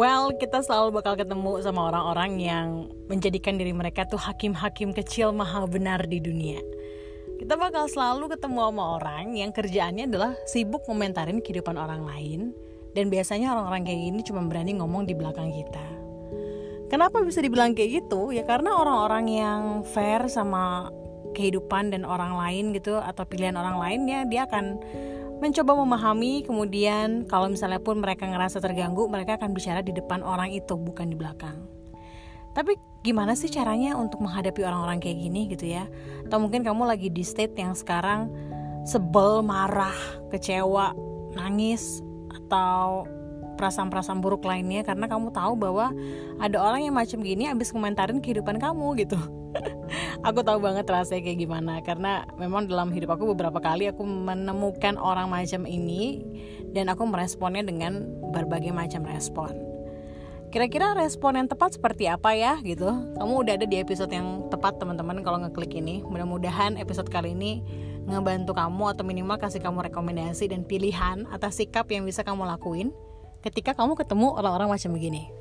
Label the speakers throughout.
Speaker 1: Well, kita selalu bakal ketemu sama orang-orang yang menjadikan diri mereka tuh hakim-hakim kecil maha benar di dunia. Kita bakal selalu ketemu sama orang yang kerjaannya adalah sibuk komentarin kehidupan orang lain dan biasanya orang-orang kayak gini cuma berani ngomong di belakang kita. Kenapa bisa dibilang kayak gitu? Ya karena orang-orang yang fair sama kehidupan dan orang lain gitu atau pilihan orang lain ya dia akan mencoba memahami kemudian kalau misalnya pun mereka ngerasa terganggu mereka akan bicara di depan orang itu bukan di belakang. Tapi gimana sih caranya untuk menghadapi orang-orang kayak gini gitu ya? Atau mungkin kamu lagi di state yang sekarang sebel marah kecewa nangis atau perasaan-perasaan buruk lainnya karena kamu tahu bahwa ada orang yang macam gini abis komentarin kehidupan kamu gitu aku tahu banget rasanya kayak gimana karena memang dalam hidup aku beberapa kali aku menemukan orang macam ini dan aku meresponnya dengan berbagai macam respon. Kira-kira respon yang tepat seperti apa ya gitu? Kamu udah ada di episode yang tepat teman-teman kalau ngeklik ini. Mudah-mudahan episode kali ini ngebantu kamu atau minimal kasih kamu rekomendasi dan pilihan atas sikap yang bisa kamu lakuin ketika kamu ketemu orang-orang macam begini.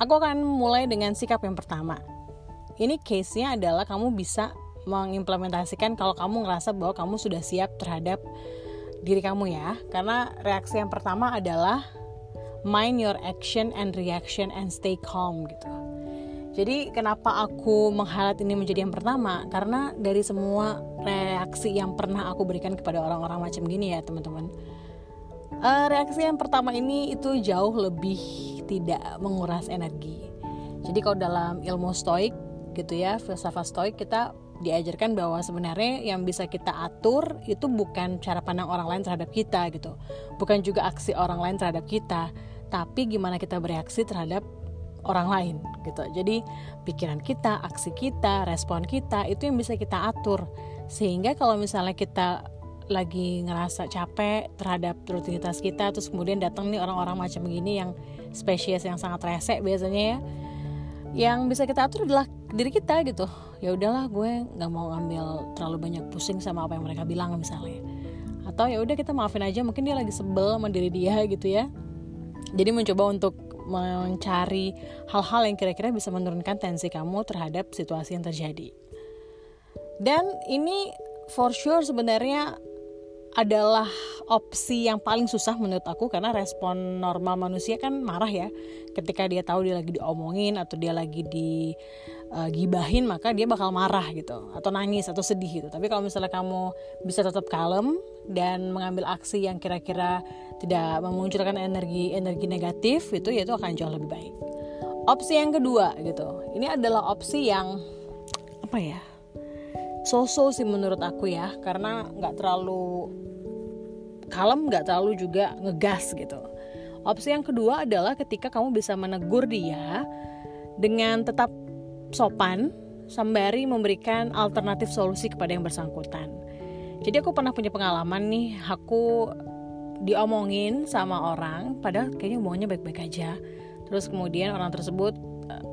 Speaker 1: Aku akan mulai dengan sikap yang pertama. Ini case-nya adalah kamu bisa mengimplementasikan kalau kamu ngerasa bahwa kamu sudah siap terhadap diri kamu ya. Karena reaksi yang pertama adalah mind your action and reaction and stay calm gitu. Jadi kenapa aku menghalat ini menjadi yang pertama? Karena dari semua reaksi yang pernah aku berikan kepada orang-orang macam gini ya teman-teman uh, reaksi yang pertama ini itu jauh lebih tidak menguras energi. Jadi kalau dalam ilmu stoik gitu ya filsafat stoik kita diajarkan bahwa sebenarnya yang bisa kita atur itu bukan cara pandang orang lain terhadap kita gitu. Bukan juga aksi orang lain terhadap kita tapi gimana kita bereaksi terhadap orang lain gitu. Jadi pikiran kita aksi kita respon kita itu yang bisa kita atur. Sehingga kalau misalnya kita lagi ngerasa capek terhadap rutinitas kita terus kemudian datang nih orang-orang macam begini yang spesies yang sangat rese biasanya ya. Yang bisa kita atur adalah diri kita gitu. Ya udahlah gue nggak mau ngambil terlalu banyak pusing sama apa yang mereka bilang misalnya. Atau ya udah kita maafin aja mungkin dia lagi sebel sama diri dia gitu ya. Jadi mencoba untuk mencari hal-hal yang kira-kira bisa menurunkan tensi kamu terhadap situasi yang terjadi. Dan ini for sure sebenarnya adalah opsi yang paling susah menurut aku karena respon normal manusia kan marah ya. Ketika dia tahu dia lagi diomongin atau dia lagi digibahin uh, maka dia bakal marah gitu atau nangis atau sedih gitu. Tapi kalau misalnya kamu bisa tetap kalem dan mengambil aksi yang kira-kira tidak memunculkan energi energi negatif itu ya itu akan jauh lebih baik. Opsi yang kedua gitu. Ini adalah opsi yang apa ya so-so sih menurut aku ya karena nggak terlalu kalem nggak terlalu juga ngegas gitu. Opsi yang kedua adalah ketika kamu bisa menegur dia dengan tetap sopan sembari memberikan alternatif solusi kepada yang bersangkutan. Jadi aku pernah punya pengalaman nih aku diomongin sama orang padahal kayaknya hubungannya baik-baik aja. Terus kemudian orang tersebut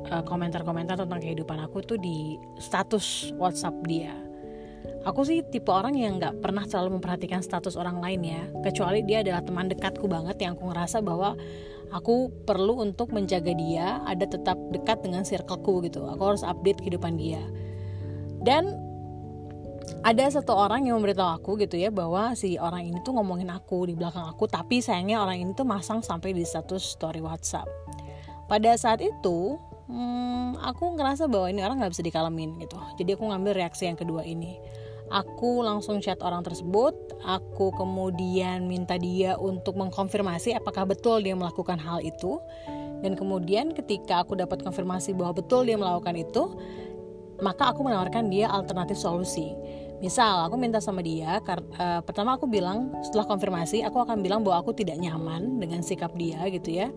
Speaker 1: Eh, komentar-komentar tentang kehidupan aku tuh di status WhatsApp dia. Aku sih tipe orang yang nggak pernah terlalu memperhatikan status orang lain ya, kecuali dia adalah teman dekatku banget yang aku ngerasa bahwa aku perlu untuk menjaga dia ada tetap dekat dengan circleku gitu. Aku harus update kehidupan dia. Dan ada satu orang yang memberitahu aku gitu ya bahwa si orang ini tuh ngomongin aku di belakang aku tapi sayangnya orang ini tuh masang sampai di status story WhatsApp. Pada saat itu hmm, aku ngerasa bahwa ini orang nggak bisa dikalamin gitu jadi aku ngambil reaksi yang kedua ini aku langsung chat orang tersebut. Aku kemudian minta dia untuk mengkonfirmasi apakah betul dia melakukan hal itu. Dan kemudian ketika aku dapat konfirmasi bahwa betul dia melakukan itu maka aku menawarkan dia alternatif solusi misal aku minta sama dia uh, pertama aku bilang setelah konfirmasi aku akan bilang bahwa aku tidak nyaman dengan sikap dia gitu ya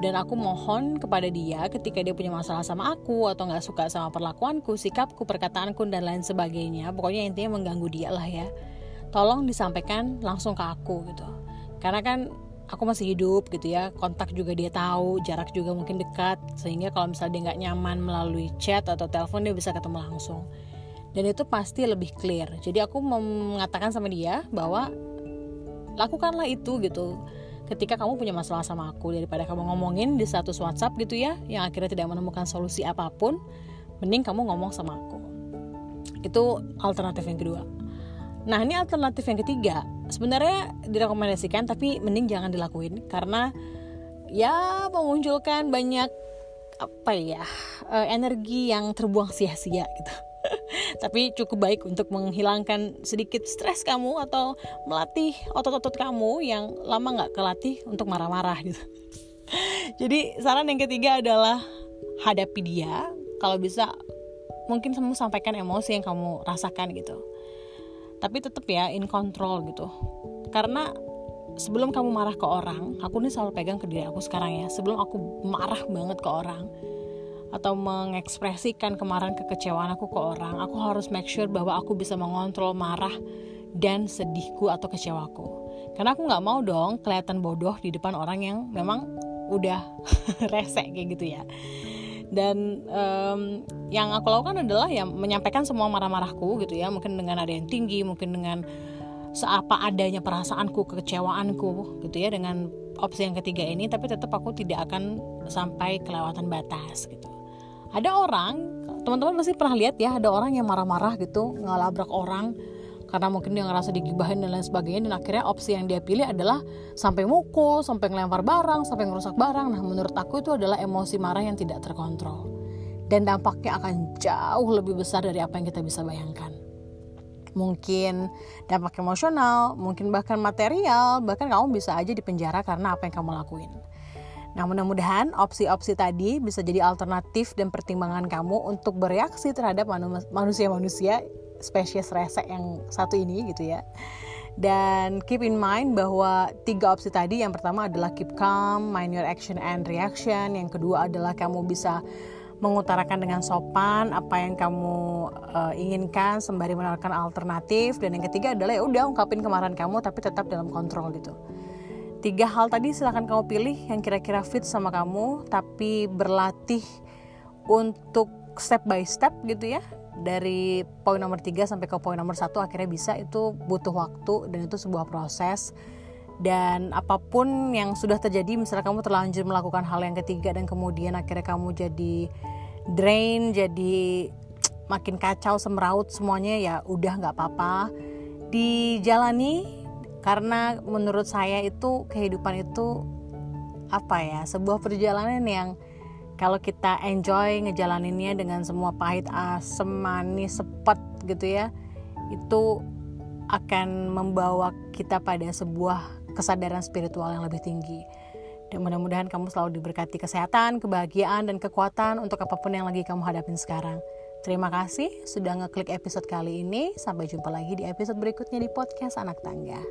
Speaker 1: dan aku mohon kepada dia ketika dia punya masalah sama aku atau nggak suka sama perlakuanku, sikapku, perkataanku dan lain sebagainya. Pokoknya intinya mengganggu dia lah ya. Tolong disampaikan langsung ke aku gitu. Karena kan aku masih hidup gitu ya kontak juga dia tahu jarak juga mungkin dekat sehingga kalau misalnya dia nggak nyaman melalui chat atau telepon dia bisa ketemu langsung dan itu pasti lebih clear. Jadi aku mengatakan sama dia bahwa lakukanlah itu gitu. Ketika kamu punya masalah sama aku daripada kamu ngomongin di status WhatsApp gitu ya yang akhirnya tidak menemukan solusi apa pun mending kamu ngomong sama aku. Itu alternatif yang kedua. Nah ini alternatif yang ketiga. Sebenarnya direkomendasikan tapi mending jangan dilakuin karena ya memunculkan banyak apa ya eh, energi yang terbuang sia-sia gitu tapi cukup baik untuk menghilangkan sedikit stres kamu atau melatih otot-otot kamu yang lama nggak kelatih untuk marah-marah gitu. Jadi saran yang ketiga adalah hadapi dia. Kalau bisa mungkin kamu sampaikan emosi yang kamu rasakan gitu. Tapi tetap ya in control gitu. Karena sebelum kamu marah ke orang aku nih selalu pegang ke diri aku sekarang ya. Sebelum aku marah banget ke orang atau mengekspresikan kemarahan kekecewaan aku ke orang aku harus make sure bahwa aku bisa mengontrol marah dan sedihku atau kecewaku. Karena aku nggak mau dong kelihatan bodoh di depan orang yang memang udah rese kayak gitu ya. Dan um, yang aku lakukan adalah ya menyampaikan semua marah-marahku gitu ya. Mungkin dengan ada yang tinggi mungkin dengan seapa adanya perasaanku kekecewaanku gitu ya dengan opsi yang ketiga ini tapi tetap aku tidak akan sampai kelewatan batas gitu ada orang teman-teman pasti pernah lihat ya ada orang yang marah-marah gitu ngelabrak orang karena mungkin dia ngerasa digibahin dan lain sebagainya dan akhirnya opsi yang dia pilih adalah sampai mukul, sampai ngelempar barang, sampai ngerusak barang. Nah, menurut aku itu adalah emosi marah yang tidak terkontrol. Dan dampaknya akan jauh lebih besar dari apa yang kita bisa bayangkan. Mungkin dampak emosional, mungkin bahkan material, bahkan kamu bisa aja dipenjara karena apa yang kamu lakuin. Nah, mudah-mudahan opsi-opsi tadi bisa jadi alternatif dan pertimbangan kamu untuk bereaksi terhadap manusia-manusia spesies resek yang satu ini gitu ya. Dan keep in mind bahwa tiga opsi tadi yang pertama adalah keep calm, mind your action and reaction. Yang kedua adalah kamu bisa mengutarakan dengan sopan apa yang kamu uh, inginkan sembari menawarkan alternatif dan yang ketiga adalah ya udah ungkapin kemarahan kamu tapi tetap dalam kontrol gitu. Tiga hal tadi silahkan kamu pilih yang kira-kira fit sama kamu, tapi berlatih untuk step by step gitu ya. Dari poin nomor tiga sampai ke poin nomor satu akhirnya bisa itu butuh waktu dan itu sebuah proses. Dan apa pun yang sudah terjadi, misalnya kamu terlanjur melakukan hal yang ketiga dan kemudian akhirnya kamu jadi drain, jadi makin kacau, semeraut semuanya ya udah nggak apa-apa. Dijalani karena menurut saya itu kehidupan itu apa ya sebuah perjalanan yang kalau kita enjoy ngejalaninnya dengan semua pahit asam manis sepet gitu ya itu akan membawa kita pada sebuah kesadaran spiritual yang lebih tinggi dan mudah-mudahan kamu selalu diberkati kesehatan, kebahagiaan, dan kekuatan untuk apa pun yang lagi kamu hadapin sekarang. Terima kasih sudah ngeklik episode kali ini. Sampai jumpa lagi di episode berikutnya di podcast Anak Tangga.